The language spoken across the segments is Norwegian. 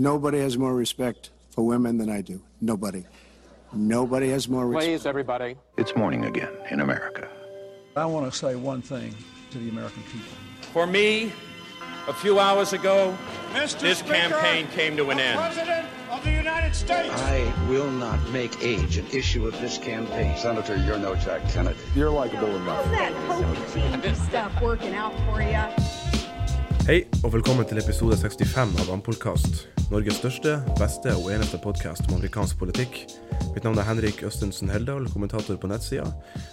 Nobody has more respect for women than I do. Nobody. Nobody has more respect. Please, everybody. It's morning again in America. I want to say one thing to the American people. For me, a few hours ago, Mr. this Speaker, campaign came to an the end. President of the United States. I will not make age an issue of this campaign. Senator, you're no Jack Kennedy. You're likable enough. How's that hokey stuff working out for you? Hei, og velkommen til episode 65 av Ampolkast. Norges største, beste og eneste podkast om amerikansk politikk. Mitt navn er Henrik Østensen Heldal, kommentator på nettsida.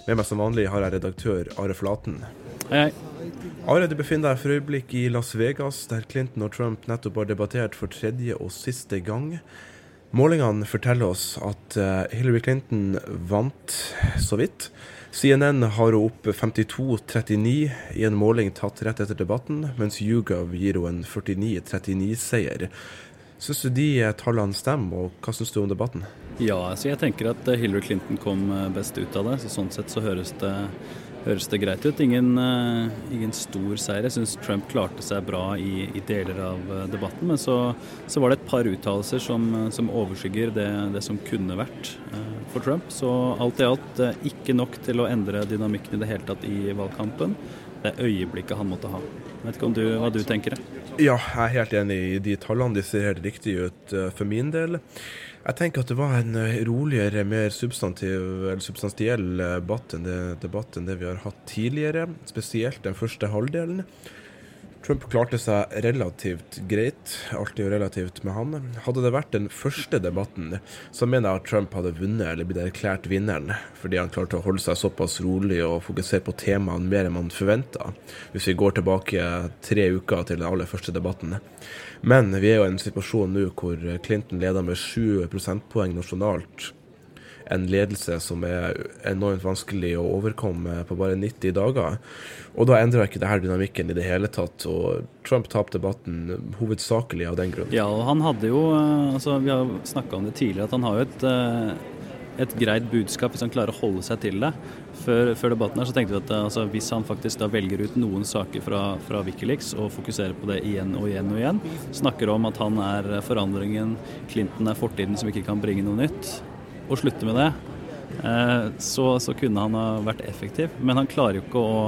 Med meg som vanlig har jeg redaktør Are Flaten. Hei, hei. Are, du befinner deg for øyeblikk i Las Vegas, der Clinton og Trump nettopp har debattert for tredje og siste gang. Målingene forteller oss at eh, Hillary Clinton vant så vidt. CNN har henne opp 52-39 i en måling tatt rett etter debatten, mens YouGov gir henne en 49-39-seier. Syns du de tallene stemmer, og hva syns du om debatten? Ja, altså jeg tenker at Hillary Clinton kom eh, best ut av det. så Sånn sett så høres det, høres det greit ut. Ingen, eh, ingen stor seier. Jeg syns Trump klarte seg bra i, i deler av eh, debatten. Men så, så var det et par uttalelser som, som overskygger det, det som kunne vært eh, for Trump. Så alt i alt eh, ikke nok til å endre dynamikken i det hele tatt i valgkampen. Det er øyeblikket han måtte ha. Vet ikke du, hva du tenker? Ja, jeg er helt enig i de tallene. De ser helt riktige ut eh, for min del. Jeg tenker at det var en eh, roligere, mer substansiell eh, debatt enn det, debatt enn det vi har hatt tidligere. Spesielt den første halvdelen. Trump klarte seg relativt greit, alltid jo relativt med han. Hadde det vært den første debatten, så mener jeg at Trump hadde vunnet eller blitt erklært vinneren, fordi han klarte å holde seg såpass rolig og fokusere på temaene mer enn man forventa, hvis vi går tilbake tre uker til den aller første debatten. Men vi er jo i en situasjon nå hvor Clinton leder med sju prosentpoeng nasjonalt en ledelse som er enormt vanskelig å overkomme på bare 90 dager. Og da endrer ikke det her dynamikken i det hele tatt, og Trump tapte debatten hovedsakelig av den grunn. Ja, og han hadde jo eh, altså Vi har snakka om det tidligere, at han har jo et, eh, et greit budskap hvis han klarer å holde seg til det. Før, før debatten her så tenkte vi at eh, altså, hvis han faktisk da velger ut noen saker fra, fra Wikileaks og fokuserer på det igjen og igjen og igjen, snakker om at han er forandringen, Clinton er fortiden som ikke kan bringe noe nytt, og slutte med det, eh, så, så kunne han ha vært effektiv. Men han klarer jo ikke å,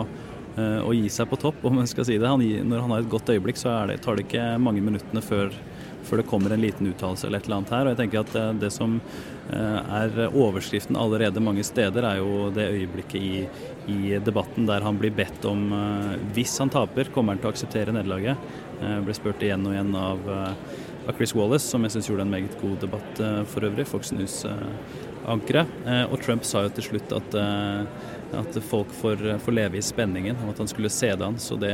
eh, å gi seg på topp, om jeg skal si det. Han, når han har et godt øyeblikk, så det, tar det ikke mange minuttene før, før det kommer en liten uttalelse eller et eller annet her. Og jeg tenker at det, det som eh, er overskriften allerede mange steder, er jo det øyeblikket i, i debatten der han blir bedt om Hvis han taper, kommer han til å akseptere nederlaget. Ble spurt igjen og igjen av av Chris Wallace, som jeg syns gjorde en meget god debatt for øvrig. Fox News-ankeret. Og Trump sa jo til slutt at, at folk får, får, leve i spenningen og at han skulle se det an. Så det,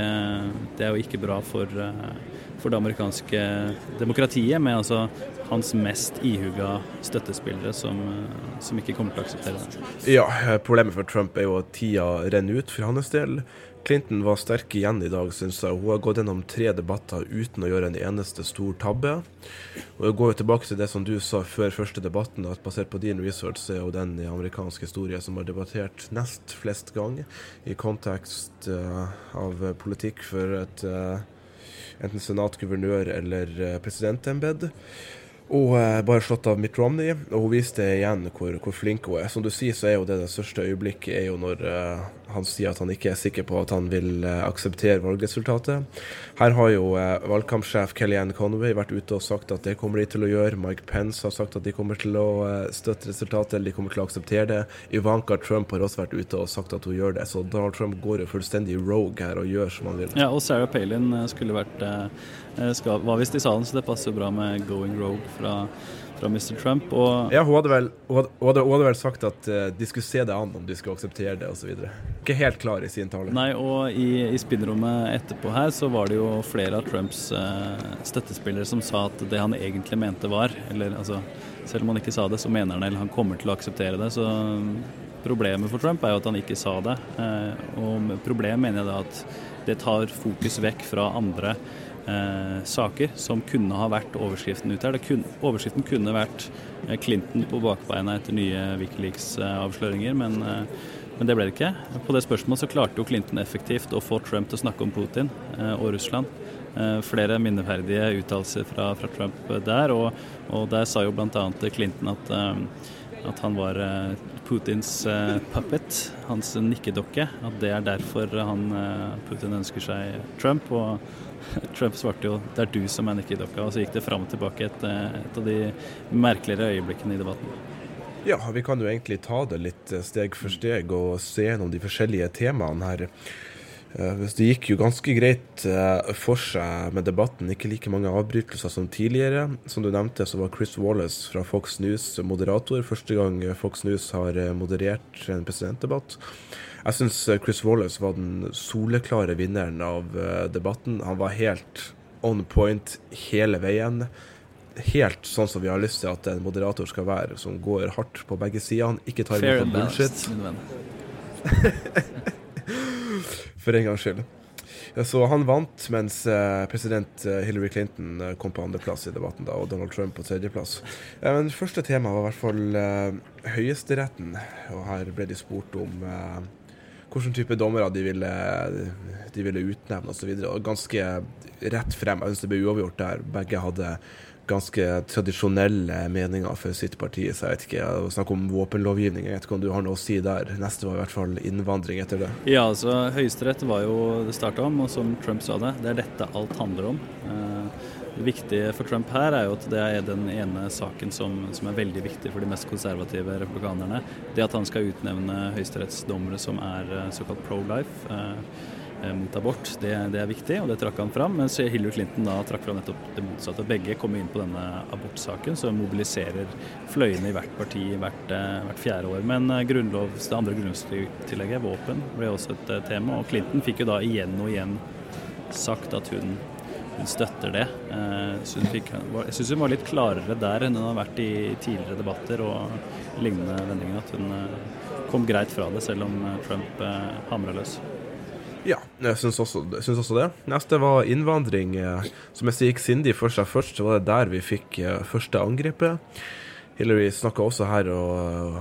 det er jo ikke bra for, for det amerikanske demokratiet, med altså hans mest ihuga støttespillere som, som ikke kommer til å akseptere det. Ja, problemet for Trump er jo at tida renner ut for hans del. Clinton var sterk igjen i dag, syns jeg. Hun har gått gjennom tre debatter uten å gjøre en eneste stor tabbe. Og Jeg går jo tilbake til det som du sa før første debatten, at basert på din research er jo den i amerikansk historie som har debattert nest flest ganger i kontekst uh, av politikk for et uh, enten senatguvernør eller uh, presidentembete. Og eh, bare slått av Mitt Romney, og hun viste igjen hvor, hvor, flink hun er. Som du sier, så er jo det det største øyeblikket er jo når uh, han sier at han ikke er sikker på at han vil uh, akseptere valgresultatet. Her har jo valgkampsjef Kellyanne Conway vært ute og sagt at det kommer de til å gjøre. Mike Pence har sagt at de kommer til å støtte resultatet, eller de kommer til å akseptere det. Ivanka Trump har også vært ute og sagt at hun gjør det. Så Donald Trump går jo fullstendig rogue her og gjør som han vil. Ja, og Sarah Palin skulle vært skal, var visst i salen, så det passer bra med 'going rogue' fra, fra Mr. Trump. Og ja, hun hadde, vel, hun, hadde, hun, hadde, hun hadde, vel sagt at uh, de skulle se det an om de skulle akseptere det osv. Ikke helt klar i sin tale. Nei, og i, i spinnrommet etterpå her så var det jo flere av Trumps uh, støttespillere som sa at det han egentlig mente var Eller altså, selv om han ikke sa det, så mener han eller han kommer til å akseptere det. Så problemet for Trump er jo at han ikke sa det. Uh, og problemet mener jeg da at det tar fokus vekk fra andre eh, saker som kunne ha vært overskriften ut her. Kun, overskriften kunne vært eh, Clinton på bakbeina etter nye Wikileaks-avsløringer, men, eh, men, det ble det ikke. På det spørsmålet så klarte jo Clinton effektivt å få Trump til å snakke om Putin eh, og Russland. eh, flere minneverdige uttalelser fra, fra, Trump der. Og, og der sa jo bl.a. Clinton at, eh, at han var Putins puppet, hans nikkedokke. At det er derfor han, Putin ønsker seg Trump. og Trump svarte jo 'det er du som er nikkedokka', og så gikk det fram og tilbake et, et av de merkeligere øyeblikkene i debatten. Ja, vi kan jo egentlig ta det litt steg for steg og se gjennom de forskjellige temaene her. Det gikk jo ganske greit for seg med debatten, ikke like mange avbrytelser som tidligere. Som du nevnte, så var Chris Wallace fra Fox News moderator. Første gang Fox News har moderert en presidentdebatt. Jeg syns Chris Wallace var den soleklare vinneren av debatten. Han var helt on point hele veien. Helt sånn som vi har lyst til at en moderator skal være, som går hardt på begge sider. Ikke tar imot bullshit. For en gangs skyld. Så han vant, mens president Hillary Clinton kom på andreplass i debatten, da, og Donald Trump på tredjeplass. Men første tema var i hvert fall Høyesteretten, og her ble de spurt om hvilken type dommere de ville, de ville utnevne osv. Ganske rett frem. Jeg syns det ble uavgjort der. Begge hadde ganske tradisjonelle meninger for sitt parti. Så jeg vet ikke, å snakke om våpenlovgivning, jeg vet ikke om du har noe å si der. Neste var i hvert fall innvandring etter det. Ja, altså Høyesterett var jo det starta om, og som Trump sa det, det er dette alt handler om. Det viktige for Trump her er jo at det er den ene saken som, som er veldig viktig for de mest konservative republikanerne. Det at han skal utnevne høyesterettsdommere som er såkalt pro-life mot abort, det, det, er viktig, og det trakk han fram. Mens Hillary Clinton da trakk fram nettopp det motsatte. Begge kommer inn på denne abortsaken, som mobiliserer fløyene i hvert parti hvert, hvert fjerde år. Men grunnlov, det andre grunnlovstillegget, våpen, ble også et tema. Og Clinton fikk jo da igjen og igjen sagt at hun, hun støtter det. Så hun fikk, jeg syns hun var litt klarere der enn hun har vært i tidligere debatter og lignende vendinger. At hun kom greit fra det, selv om Trump hamra løs. Jeg syns også, også det. Neste var innvandring. Som jeg gikk Cindy for seg først, så var det der vi fikk første angrepet. Hillary snakka også her og,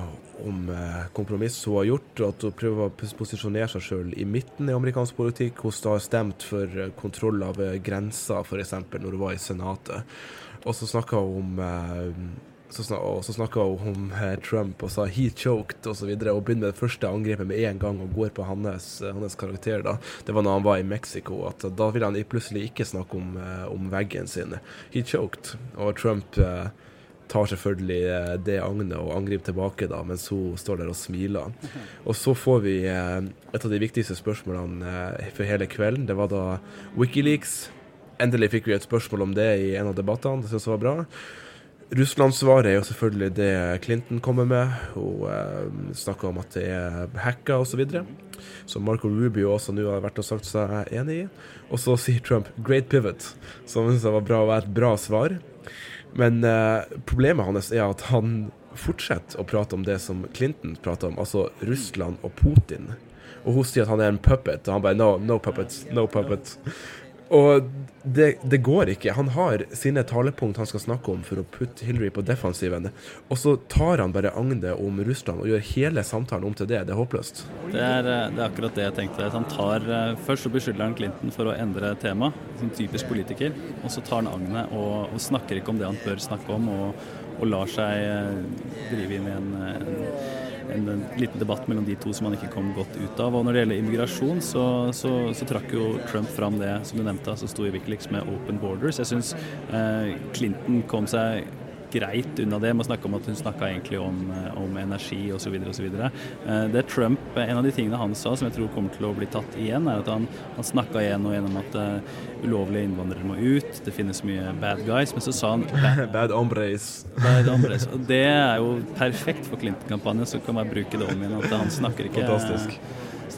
om kompromiss hun har gjort, og at hun prøver å posisjonere seg sjøl i midten i amerikansk politikk. Hun har stemt for kontroll av grenser, f.eks. når hun var i Senatet. Og så snakka hun om så snak, og så snakka hun om eh, Trump og sa 'he choked'. Og, så videre, og begynner med det første angrepet med en gang og går på hans, hans karakter. da. Det var når han var i Mexico. at Da ville han plutselig ikke snakke om, om veggen sin. 'He choked'. Og Trump eh, tar selvfølgelig det agnet og angriper tilbake, da, mens hun står der og smiler. Og så får vi eh, et av de viktigste spørsmålene eh, for hele kvelden. Det var da Wikileaks. Endelig fikk vi et spørsmål om det i en av debattene. Det syns jeg var bra. Russland-svaret er jo selvfølgelig det Clinton kommer med. Hun eh, snakker om at det er hacka osv. Som Marco Rubio også nå har vært og sagt seg enig i. Og så sier Trump 'great pivot', som syns var bra og var et bra svar. Men eh, problemet hans er at han fortsetter å prate om det som Clinton prater om, altså Russland og Putin. Og hun sier at han er en puppet, og han bare 'no, no puppet, no puppet'. Og det, det, går ikke. Han har sine talepunkt han skal snakke om for å putte Hillary på defensiven, og så tar han bare agnet om Russland og gjør hele samtalen om til det. Det er håpløst. Det er, det er akkurat det jeg tenkte. Tar, først så beskylder han Clinton for å endre tema, som typisk politiker, og så tar han agnet og, og, snakker ikke om det han bør snakke om, og, og lar seg drive inn i en, en en, en, liten debatt mellom de to som han ikke kom godt ut av. Og når det gjelder immigrasjon, så, så, så trakk jo Trump fram det som du nevnte, som sto i Wikileaks med Open Borders. Jeg syns eh, Clinton kom seg greit unna det med å snakke om at hun snakka egentlig om, om energi osv. osv. Det er Trump, en av de tingene han sa som jeg tror kommer til å bli tatt igjen, er at han, han snakka igjen og igjen om at uh, ulovlige innvandrere må ut, det finnes mye bad guys, men så sa han Bad, bad hombres. Bad hombres. Og det er jo perfekt for Clinton-kampanjen, så kan man bruke det om igjen. At han snakker ikke Fantastisk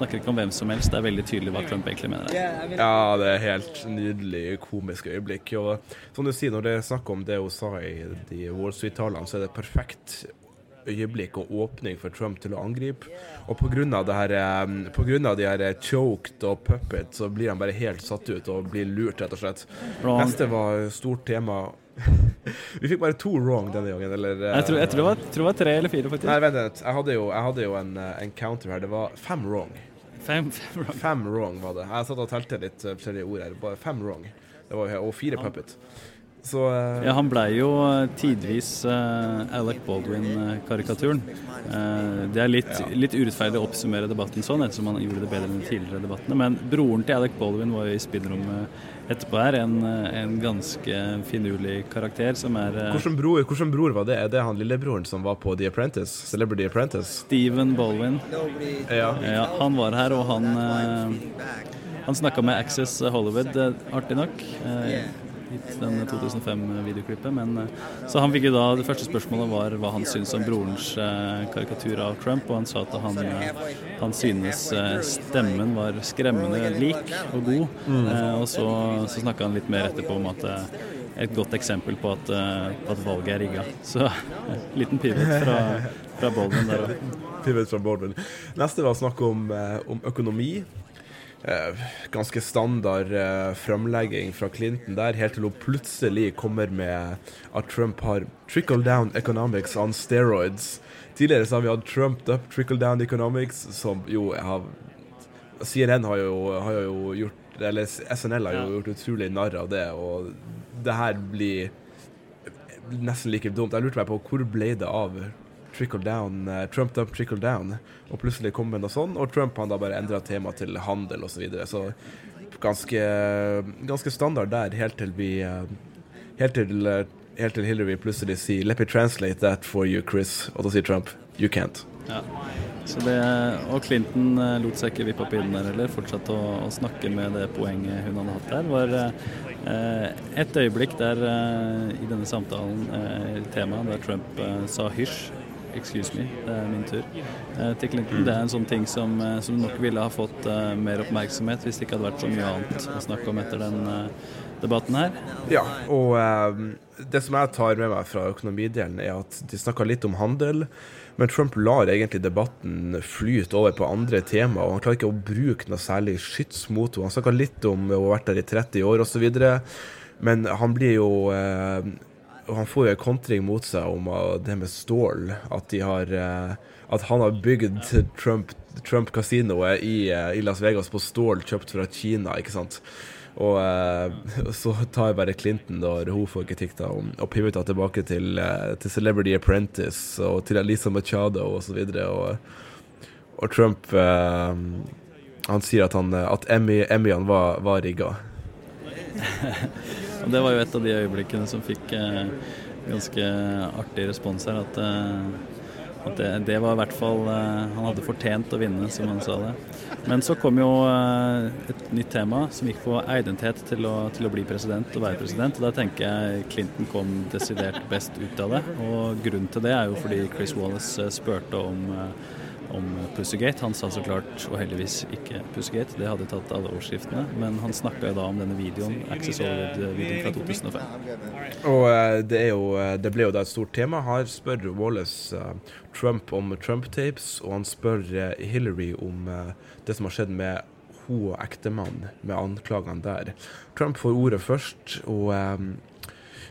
snakker ikke om hvem som helst. Det er veldig tydelig hva Trump egentlig mener. Ja, det er helt nydelig komisk øyeblikk. Og som du sier, når det er snakk om det hun sa i de Wall Street-talene, så er det et perfekt øyeblikk og åpning for Trump til å angripe. Og pga. de her choked og puppet, så blir han bare helt satt ut og blir lurt, rett og slett. Wrong. Neste var stort tema vi fikk bare to wrong denne gangen, eller Jeg tror, jeg tror, det, var, tror det, var, tre eller fire, faktisk. Nei, vent litt. Jeg hadde jo, jeg hadde jo en, en, counter her. Det var fem wrong. Fem, fem, wrong. Fem wrong var det. Jeg satt og telte litt forskjellige ord her. Bare fem wrong. Det var, og fire puppet. Så uh, Ja, han blei jo eh, tidvis uh, Alec Baldwin-karikaturen. Uh, det er litt, litt urettferdig å oppsummere debatten sånn, ettersom han gjorde det bedre enn de tidligere debattene. Men broren til Alec Baldwin var jo i spillrommet etterpå her, en, en ganske finurlig karakter som er Hvilken bror, bror var det? Er det han lillebroren som var på The Apprentice? Celebrity Apprentice? Steven Baldwin. Ja. Ja, han var her, og han, han snakka med Access Hollywood, artig nok. Eh, den 2005-videoklippet. Men eh, Så han fikk jo da Det første spørsmålet var hva han syns om brorens eh, karikatur av Trump, og han sa at han, eh, han synes eh, stemmen var skremmende lik og god. Mm. og så, så snakka han litt mer etterpå om at eh, et godt eksempel på at, eh, at valget er rigga. Så liten pivot fra, fra Baldwin der òg. Pivot fra Baldwin. Neste var snakk om, eh, om økonomi. Eh, ganske standard eh, framlegging fra Clinton der, helt til hun plutselig kommer med at Trump har trickle down economics on steroids. Tidligere så har vi hatt Trumped up trickle down economics, som jo har CNN har jo, har jo gjort Eller SNL har jo gjort utrolig narr av det, og det her blir nesten like dumt. Jeg lurte meg på hvor ble det av trickle down, uh, Trump up, trickle down, og plutselig kom det noe sånn, og Trump han da bare endra tema til handel osv. Så, videre. så ganske, ganske standard der, helt til vi eh, Helt til, eh, helt til Hillary plutselig sier 'Let me translate that for you, Chris', og da sier Trump 'You can't'. Ja. Så det, og Clinton eh, lot seg ikke vippe opp i den der heller. Fortsatte å, å snakke med det poenget hun hadde hatt der. var eh, et øyeblikk der eh, i denne samtalen, eh, temaet, der Trump eh, sa hysj. Excuse me, det er min tur. Eh, til Clinton. Det er en sånn ting som, eh, som nok ville ha fått eh, mer oppmerksomhet hvis det ikke hadde vært så mye annet å snakke om etter den debatten her. Ja, og eh, det som jeg tar med meg fra økonomidelen, er at de snakka litt om handel, men Trump lar egentlig debatten flyte over på andre tema, og han klarer ikke å bruke noe særlig skyts mot henne. Han snakka litt om å ha vært der i 30 år osv., men han blir jo eh, og han får jo en kontring mot seg om uh, det med stål. At, de har, uh, at han har bygd Trump, Trump kasinoet i, uh, i, Las Vegas på stål kjøpt fra Kina, ikke sant. Og så tar jeg bare Clinton, da hun får kritikk, da, og pivoter tilbake til, til, Celebrity Apprentice og til Alisa Machado osv. Og, og, og Trump Han sier at, han, at Emmy-en var, var rigga. Og Det var jo et av de øyeblikkene som fikk eh, ganske artig respons her. At, eh, at det, det, var i hvert fall eh, Han hadde fortjent å vinne, som han sa det. Men så kom jo et nytt tema som gikk på identitet til å, til å bli president og være president. Og da tenker jeg Clinton kom desidert best ut av det. Og grunnen til det er jo fordi Chris Wallace spurte om om Pussygate. Han sa så klart, og heldigvis ikke Pussygate, det hadde tatt alle overskriftene. Men han snakka da om denne videoen, Access Hollywood-videoen fra 2005. Og det, er jo, det, ble jo da et stort tema. Her spør Wallace uh, Trump om Trump-tapes, og han spør Hillary om det som har skjedd med hun og ektemannen, med anklagene der. Trump får ordet først, og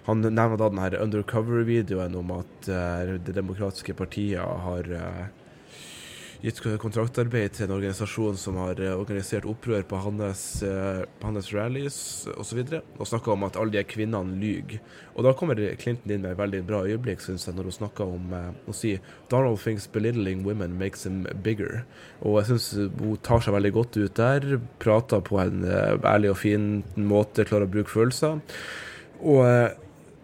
han nevner da den undercover-videoen om at Det demokratiske partiet har gitt kontraktarbeid til en organisasjon som har organisert opprør på hans, på hans rallies osv. Og, og snakka om at alle de kvinnene lyver. Og da kommer Clinton inn med et veldig bra øyeblikk, syns jeg, når hun snakker om å si Donald thinks belittling women makes him bigger. Og jeg syns hun tar seg veldig godt ut der. Prater på en ærlig og fin måte, klarer å bruke følelser. Og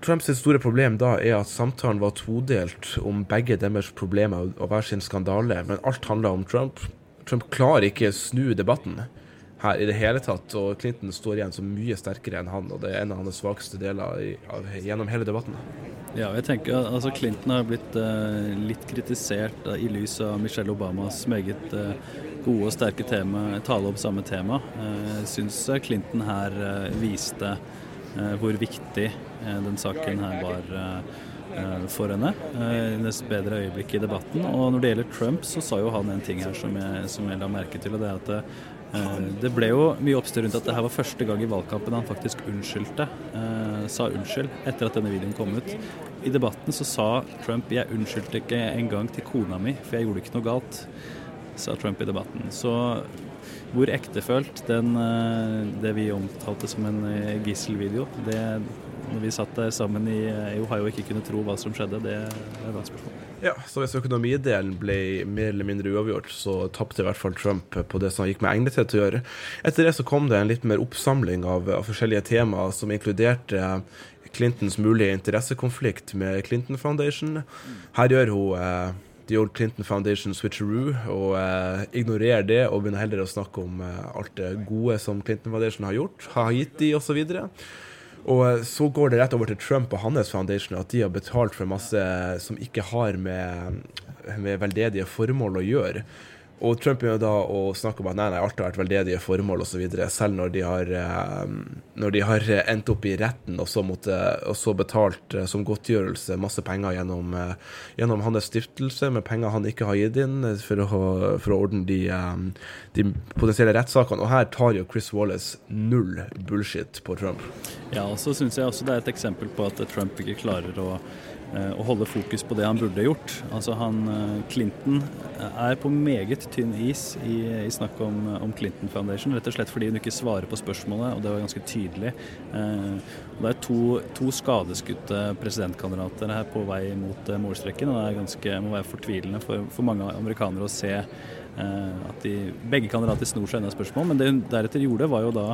Trumps store problem da er at samtalen var todelt om begge deres problemer og hver sin skandale, men alt handla om Trump. Trump klarer ikke snu debatten her i det hele tatt, og Clinton står igjen så mye sterkere enn han, og det er en av hans svakeste deler i, av, gjennom hele debatten. Ja, jeg tenker altså Clinton har blitt uh, litt kritisert uh, i lys av Michelle Obamas meget uh, gode og sterke tema, tale om samme tema. Jeg syns Clinton her viste hvor viktig den saken her var for henne. Hennes bedre øyeblikk i debatten. Og når det gjelder Trump, så sa jo han en ting her som jeg, som jeg la merke til. og det er at det ble jo mye oppstyr rundt at det her var første gang i valgkampen han faktisk unnskyldte. sa unnskyld etter at denne videoen kom ut. I debatten så sa Trump jeg unnskyldte ikke engang til kona mi, for jeg gjorde ikke noe galt. sa Trump i debatten. Så hvor ektefølt den, det vi omtalte som en gisselvideo, det når vi satt der sammen i, i Ohio og ikke kunne tro hva som skjedde, det er et spørsmål. Ja, så hvis økonomidelen ble mer eller mindre uavgjort, så tapte i hvert fall Trump på det som han gikk med egnethet til å gjøre. Etter det så kom det en litt mer oppsamling av, av forskjellige temaer som inkluderte Clintons mulige interessekonflikt med Clinton Foundation. Her gjør hun eh, The Old Clinton Foundation switcheroo og eh, ignorerer det og begynner heller å snakke om eh, alt det gode som Clinton Foundation har gjort, har gitt de osv. Og eh, så går det rett over til Trump og hans foundation, at de har betalt for masse som ikke har med, med veldedige formål å gjøre. Og Trump begynner da å snakke om at nei, nei, alt har vært veldedige formål osv., selv når de, har, eh, når de har endt opp i retten og så, måtte, og så betalt eh, som godtgjørelse masse penger gjennom, gjennom, hans stiftelse, med penger han ikke har gitt inn for å, for å ordne de, de potensielle rettssakene. Og her tar jo Chris Wallace null bullshit på Trump. Ja, og så syns jeg også det er et eksempel på at Trump ikke klarer å å holde fokus på det han burde gjort. Altså han, Clinton er på meget tynn is i, i snakk om, om, Clinton Foundation, rett og slett fordi hun ikke svarer på spørsmålet, og det var ganske tydelig. det er to, to skadeskutte presidentkandidater her på vei mot målstreken, og det er ganske, må være fortvilende for, for mange amerikanere å se at de, begge kandidater snor seg unna spørsmål. Men det hun deretter gjorde, var jo da,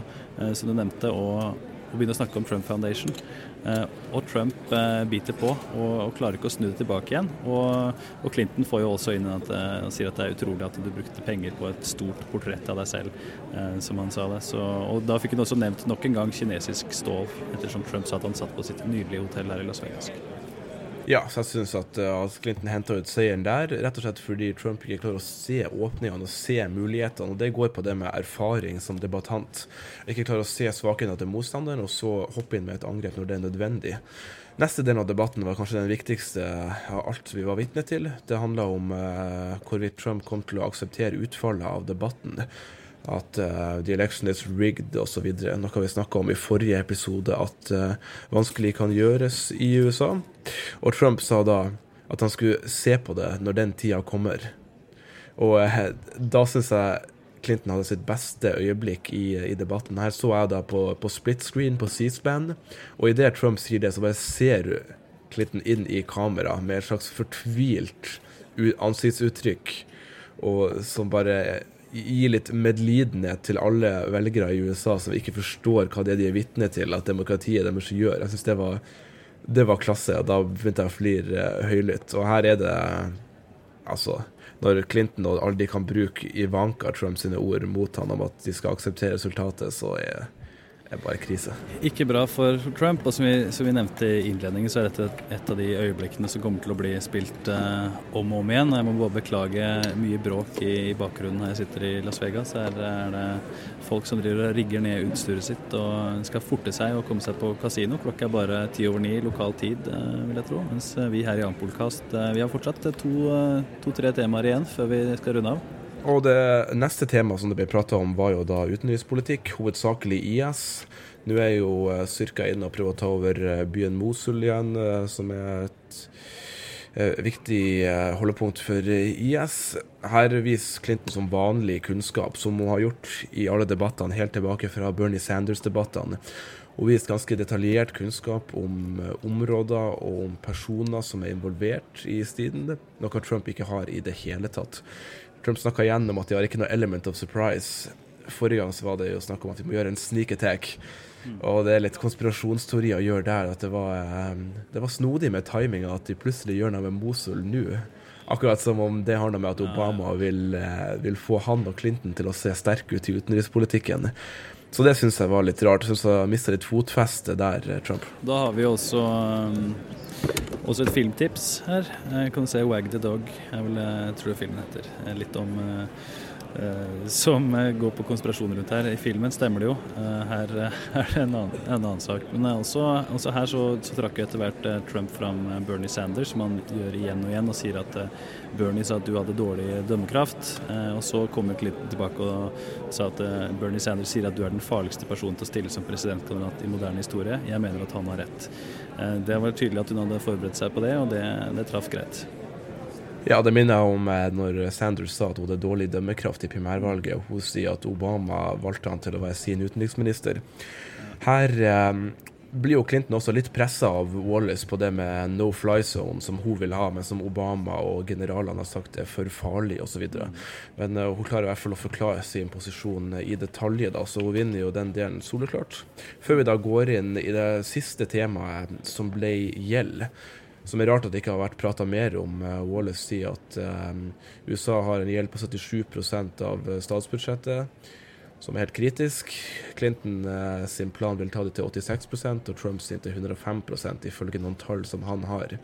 som du nevnte, å å begynne å snakke om Trump Foundation. Eh, og Trump eh, biter på og, og, klarer ikke å snu det tilbake igjen. Og, og Clinton får jo også inn at eh, sier at det er utrolig at du brukte penger på et stort portrett av deg selv, som han sa det. Så, og da fikk hun også nevnt nok en gang kinesisk stål, ettersom Trump sa at han satt på sitt nydelige hotell her i Las Vegas. Ja, så jeg syns at, uh, Clinton henta ut seieren der, rett og slett fordi Trump ikke klarer å se åpningene og se mulighetene. og Det går på det med erfaring som debattant. Ikke klarer å se svakhetene til motstanderen, og så hoppe inn med et angrep når det er nødvendig. Neste del av debatten var kanskje den viktigste av alt vi var vitne til. Det handla om uh, hvorvidt Trump kom til å akseptere utfallet av debatten at uh, the election is rigged osv. Noe vi snakka om i forrige episode, at uh, vanskelig kan gjøres i USA. Og Trump sa da at han skulle se på det når den tida kommer. Og uh, da syns jeg Clinton hadde sitt beste øyeblikk i, i debatten. Her så jeg da på, på split screen på C-SPAN, og idet Trump sier det, så bare ser du Clinton inn i kamera med et slags fortvilt ansiktsuttrykk, og som bare gi litt medlidenhet til alle velgere i USA som ikke forstår hva det er de er vitne til at demokratiet deres gjør. Jeg syns det, det, var klasse, da begynte jeg å flire uh, høylytt. Og her er det altså Når Clinton og alle de kan bruke Ivanka Trump sine ord mot han om at de skal akseptere resultatet, så er er bare krise. Ikke bra for Trump. og Som vi, som vi nevnte i innledningen, så er dette et av de øyeblikkene som kommer til å bli spilt eh, om og om igjen. Jeg må bare beklage mye bråk i, i bakgrunnen her jeg sitter i Las Vegas. Her er det folk som driver og rigger ned utstyret sitt og skal forte seg og komme seg på kasino. Klokka er bare ti over ni lokal tid, eh, vil jeg tro. Mens vi her i Ampolkast eh, vi har fortsatt to-tre to, temaer igjen før vi skal runde av. Og det neste temaet som det ble prata om, var jo da utenrikspolitikk, hovedsakelig IS. Nå er jo Syrka Styrka inne og prøver å ta over uh, byen Mosul igjen, uh, som er et viktig holdepunkt for IS. Her viser Clinton som vanlig kunnskap, som hun har gjort i alle debattene helt tilbake fra Bernie Sanders-debattene. Hun viser ganske detaljert kunnskap om områder og om personer som er involvert i striden, noe Trump ikke har i det hele tatt. Trump snakka igjen om at de har ikke noe element of surprise. Forrige gang så var det jo snakk om at vi må gjøre en sneak attack. Og det er litt konspirasjonsteori å gjøre der. At det var, eh, det var snodig med timinga at de plutselig gjør noe med Mosul nå. Akkurat som om det handler med at Obama vil, eh, vil få han og Clinton til å se sterke ut i utenrikspolitikken. Så det syns jeg var litt rart. Syns jeg mista litt fotfeste der, eh, Trump. Da har vi også um også et filmtips her. Jeg kan se 'Wag the Dog', jeg, vil, jeg tror filmen heter. Litt om som går på konspirasjoner rundt her. I filmen stemmer det jo. Uh, her er det en annen, en annen sak. Men også, også her så, så trakk jo etter hvert Trump fram Bernie Sanders, som han gjør igjen og igjen, og sier at Bernie sa at du hadde dårlig dømmekraft. og så kom Clinton tilbake og sa at Bernie Sanders sier at du er den farligste personen til å stille som presidentkandidat i moderne historie. Jeg mener at han har rett. det var tydelig at hun hadde forberedt seg på det, og det, det traff greit. Ja, det minner jeg om eh, når Sanders sa at hun hadde dårlig dømmekraft i primærvalget. og Hun sier at Obama valgte han til å være sin utenriksminister. Her eh, blir jo Clinton også litt pressa av Wallace på det med no fly zone, som hun vil ha, men som Obama og generalene har sagt er for farlig osv. Men uh, hun klarer i hvert fall å forklare sin posisjon i detalj, da, så hun vinner jo den delen soleklart. Før vi da går inn i det siste temaet, som ble gjeld. Som er rart at det ikke har vært prata mer om. Uh, Wallace sier at um, USA har en gjeld på 77% av statsbudsjettet som er helt kritisk. Clinton eh, sin plan vil ta det til 86 og Trump sin til 105% ifølge noen tall som han har.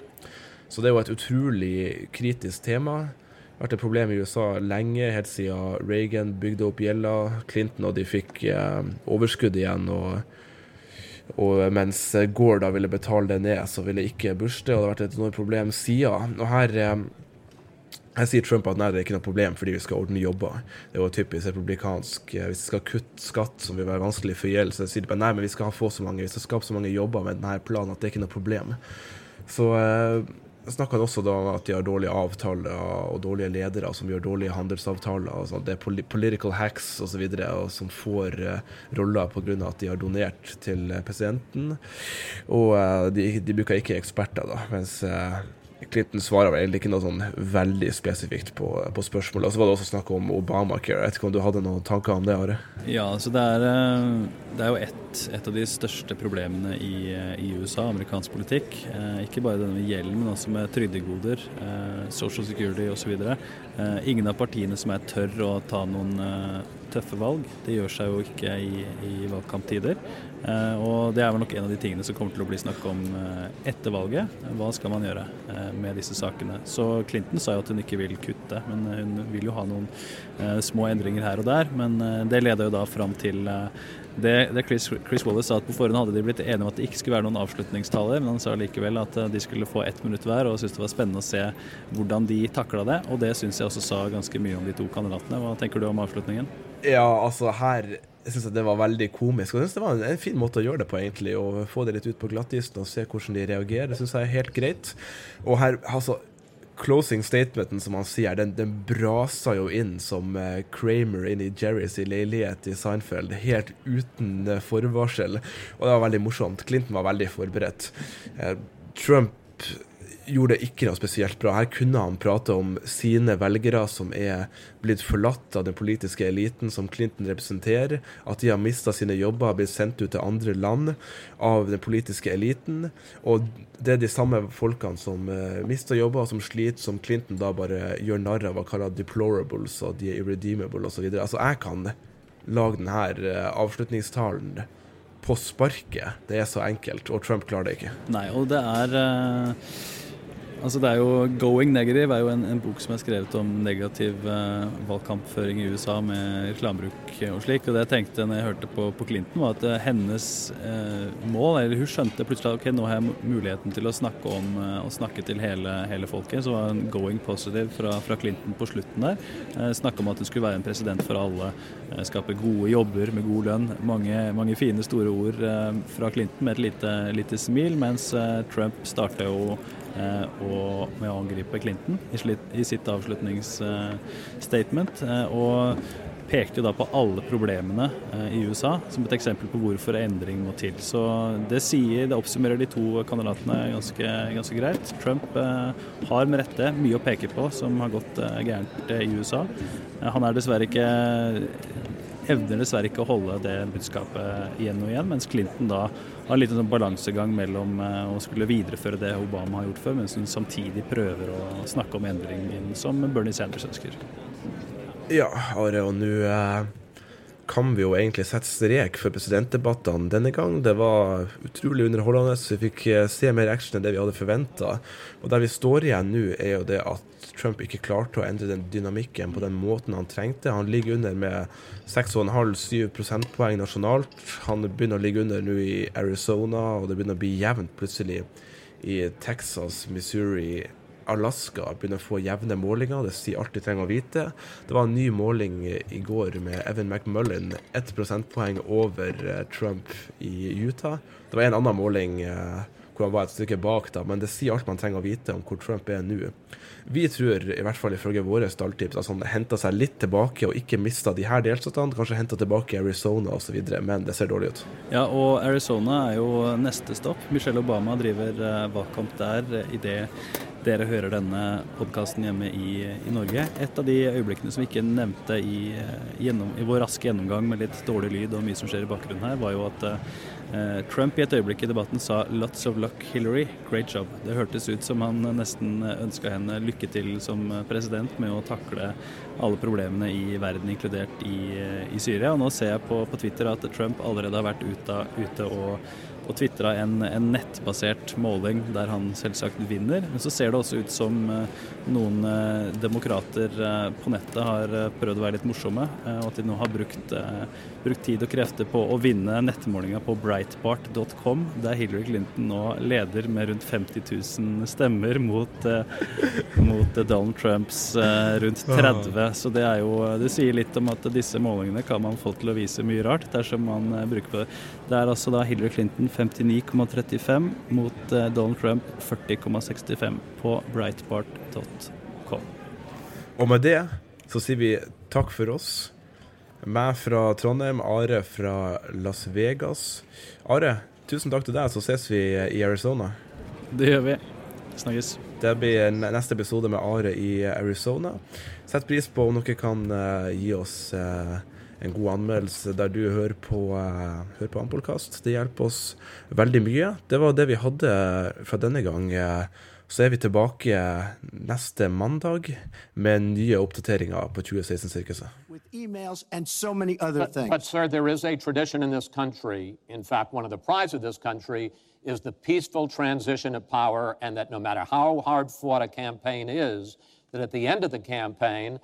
Så det er jo et utrolig kritisk tema. Det har vært et problem i USA lenge, helt siden Reagan bygde opp gjelda. Clinton og de fikk eh, overskudd igjen. og og mens Gore da ville betale det ned, så ville ikke Bush det, og det har vært et enormt problem siden. Og her eh, her sier Trump at nei, det er ikke noe problem fordi vi skal ordne jobber. Det er jo typisk republikansk. Eh, hvis vi skal kutte skatt som vil være vanskelig for gjeld, så sier de bare nei, men vi skal få så mange, vi skal skape så mange jobber med denne planen at det er ikke noe problem. Så eh, snakker han også da om at de har dårlige avtaler og dårlige ledere som gjør dårlige handelsavtaler. og sånt. Det er political hacks osv. som får uh, roller pga. at de har donert til presidenten. Og uh, de, de, bruker ikke eksperter, da. mens Clinton svarer vel egentlig ikke noe sånn veldig spesifikt på, på spørsmålet. Og så var det også snakk om Obamacare. Jeg vet ikke om du hadde noen tanker om det? Are? Ja, så det er, eh, det er jo et, et av de største problemene i, eh, i, USA, amerikansk politikk. Eh, ikke bare denne med gjelden, men også med trygdegoder, social security osv. Eh, ingen av partiene som er tør å ta noen tøffe valg. Det gjør seg jo ikke i, i valgkamptider. Eh, og det er vel nok en av de tingene som kommer til å bli snakk om eh, etter valget. Hva skal man gjøre eh, med disse sakene? Så Clinton sa jo at hun ikke vil kutte, men hun vil jo ha noen små endringer her og der. Men det leder jo da fram til det, det Chris, Chris, Wallace sa at på forhånd hadde de blitt enige om at det ikke skulle være noen avslutningstaler, men han sa likevel at de skulle få ett minutt hver, og syntes det var spennende å se hvordan de takla det. Og det syns jeg også sa ganske mye om de to kandidatene. Hva tenker du om avslutningen? Ja, altså her jeg syns det var veldig komisk. Og jeg synes det var en, fin måte å gjøre det på, egentlig. Å få det litt ut på glattisen og se hvordan de reagerer. Det syns jeg er helt greit. Og her, altså Closing statementen som han sier, den, den braser jo inn som uh, Kramer inn i Jerrys leilighet i Seinfeld, helt uten uh, forvarsel. Og det var veldig morsomt. Clinton var veldig forberedt. Uh, Trump gjorde det ikke noe spesielt bra. Her kunne han prate om sine velgere som er blitt forlatt av den politiske eliten som Clinton representerer, at de har mista sine jobber, blitt sendt ut til andre land av den politiske eliten. Og det er de samme folkene som uh, mister jobber, og som sliter, som Clinton da bare gjør narr av og kaller deplorables, og de er irredeemable osv. Altså, jeg kan lage denne uh, avslutningstalen på sparket. Det er så enkelt, og Trump klarer det ikke. Nei, og det er uh Altså det er jo 'Going Negative' er jo en, en bok som er skrevet om negativ eh, valgkampføring i USA med reklamebruk og slik. Og det jeg tenkte når jeg hørte på, på Clinton, var at uh, hennes eh, mål, eller hun skjønte plutselig at ok, nå har jeg muligheten til å snakke om og snakke til hele, hele, folket. Så var hun 'going positive' fra, fra Clinton på slutten der. snakke om at hun skulle være en president for alle. skape gode jobber med god lønn. Mange, mange fine, store ord fra Clinton med et lite, lite smil, mens Trump starter jo Eh, og med å angripe Clinton i sitt avslutningsstatement. Eh, og pekte jo da på alle problemene eh, i USA som et eksempel på hvorfor endring må til. Så det sier, det oppsummerer de to kandidatene ganske, ganske greit. Trump har med rette mye å peke på som har gått gærent i USA. han er dessverre ikke evner dessverre ikke å holde det budskapet igjen og igjen, mens Clinton da har en liten sånn balansegang mellom eh, å skulle videreføre det Obama har gjort før, mens hun samtidig prøver å snakke om endringen som Bernie Sanders ønsker. Ja, Are, og nå eh, kan vi jo egentlig sette strek for presidentdebattene denne gang. Det var utrolig underholdende. Vi fikk eh, se mer action enn det vi hadde forventa. Og der vi står igjen nå, er jo det at Trump ikke klarte å endre den dynamikken på den måten han trengte. Han ligger under med 6,5-7 prosentpoeng nasjonalt. Han begynner å ligge under nå i Arizona, og det begynner å bli jevnt plutselig i Texas, Missouri, Alaska begynner å få jevne målinger. Det sier alt de trenger å vite. Det var en ny måling i går med Evan McMullen, ett prosentpoeng over eh, Trump i Utah. Det var en annen måling eh, hvor han var et stykke bak, da, men det sier alt man trenger å vite om hvor Trump er nå. Vi tror, i hvert fall ifølge våre stalltips, at han henta seg litt tilbake og ikke mista de her delstatene. Kanskje henta tilbake Arizona osv., men det ser dårlig ut. Ja, og Arizona er jo neste stopp. Michelle Obama driver eh, valgkamp der i idet dere hører denne podkasten hjemme i, i, Norge. Et av de øyeblikkene som vi ikke nevnte i, eh, gjennom, i, vår raske gjennomgang med litt dårlig lyd og mye som skjer i bakgrunnen her, var jo at eh, Trump i et øyeblikk i debatten sa 'lots of luck, Hillary, great job'. Det hørtes ut som han nesten ønska henne lykke til som president med å takle alle problemene i verden, inkludert i, i Syria. Og nå ser jeg på, på Twitter at Trump allerede har vært ute, ute og og tvitra en, en, nettbasert måling der han selvsagt vinner. Men så ser det også ut som eh, noen eh, demokrater eh, på nettet har prøvd å være litt morsomme, og at de nå har brukt, brukt tid og krefter på å vinne nettmålinga på brightbart.com, der Hillary Clinton nå leder med rundt 50 000 stemmer mot, mot Donald Trumps rundt 30. Så det er jo Det sier litt om at disse målingene kan man få til å vise mye rart dersom man bruker på det. Det er altså da Hillary Clinton 59,35 mot eh, Donald Trump 40,65 på brightbart.com. Og med det så sier vi takk for oss. Meg fra Trondheim, Are fra Las Vegas. Are, tusen takk til deg, så ses vi i Arizona. Det gjør vi. Snakkes. Det blir neste episode med Are i Arizona. Sett pris på om dere kan uh, gi oss uh, en god anmeldelse der du hører på, uh, hører på Ampolkast. Det hjelper oss veldig mye. Det var det vi hadde fra denne gang. Så er vi tilbake neste mandag med nye oppdateringer på 2016-sirkuset. So but, but sir, there is a tradition in this country. In fact, one of the prides of this country is the peaceful transition of power, and that no matter how hard fought a campaign is, that at the end of the campaign,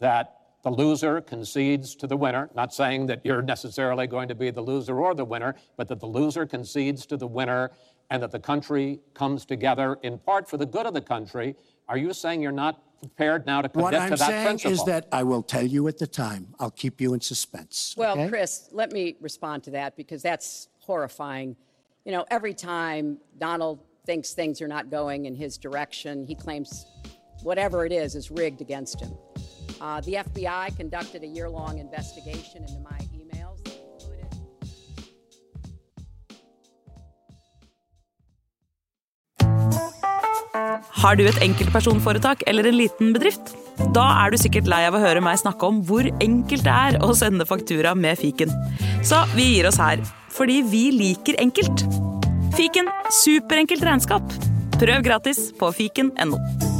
that the loser concedes to the winner. Not saying that you're necessarily going to be the loser or the winner, but that the loser concedes to the winner and that the country comes together in part for the good of the country. Are you saying you're not prepared now to commit what I'm to that saying principle? is that I will tell you at the time. I'll keep you in suspense. Well, okay? Chris, let me respond to that because that's horrifying. You know, every time Donald thinks things are not going in his direction, he claims whatever it is is rigged against him. Uh, the FBI conducted a year long investigation into my emails. Har du et enkeltpersonforetak eller en liten bedrift? Da er du sikkert lei av å høre meg snakke om hvor enkelt det er å sende faktura med fiken. Så vi gir oss her, fordi vi liker enkelt. Fiken superenkelt regnskap. Prøv gratis på fiken.no.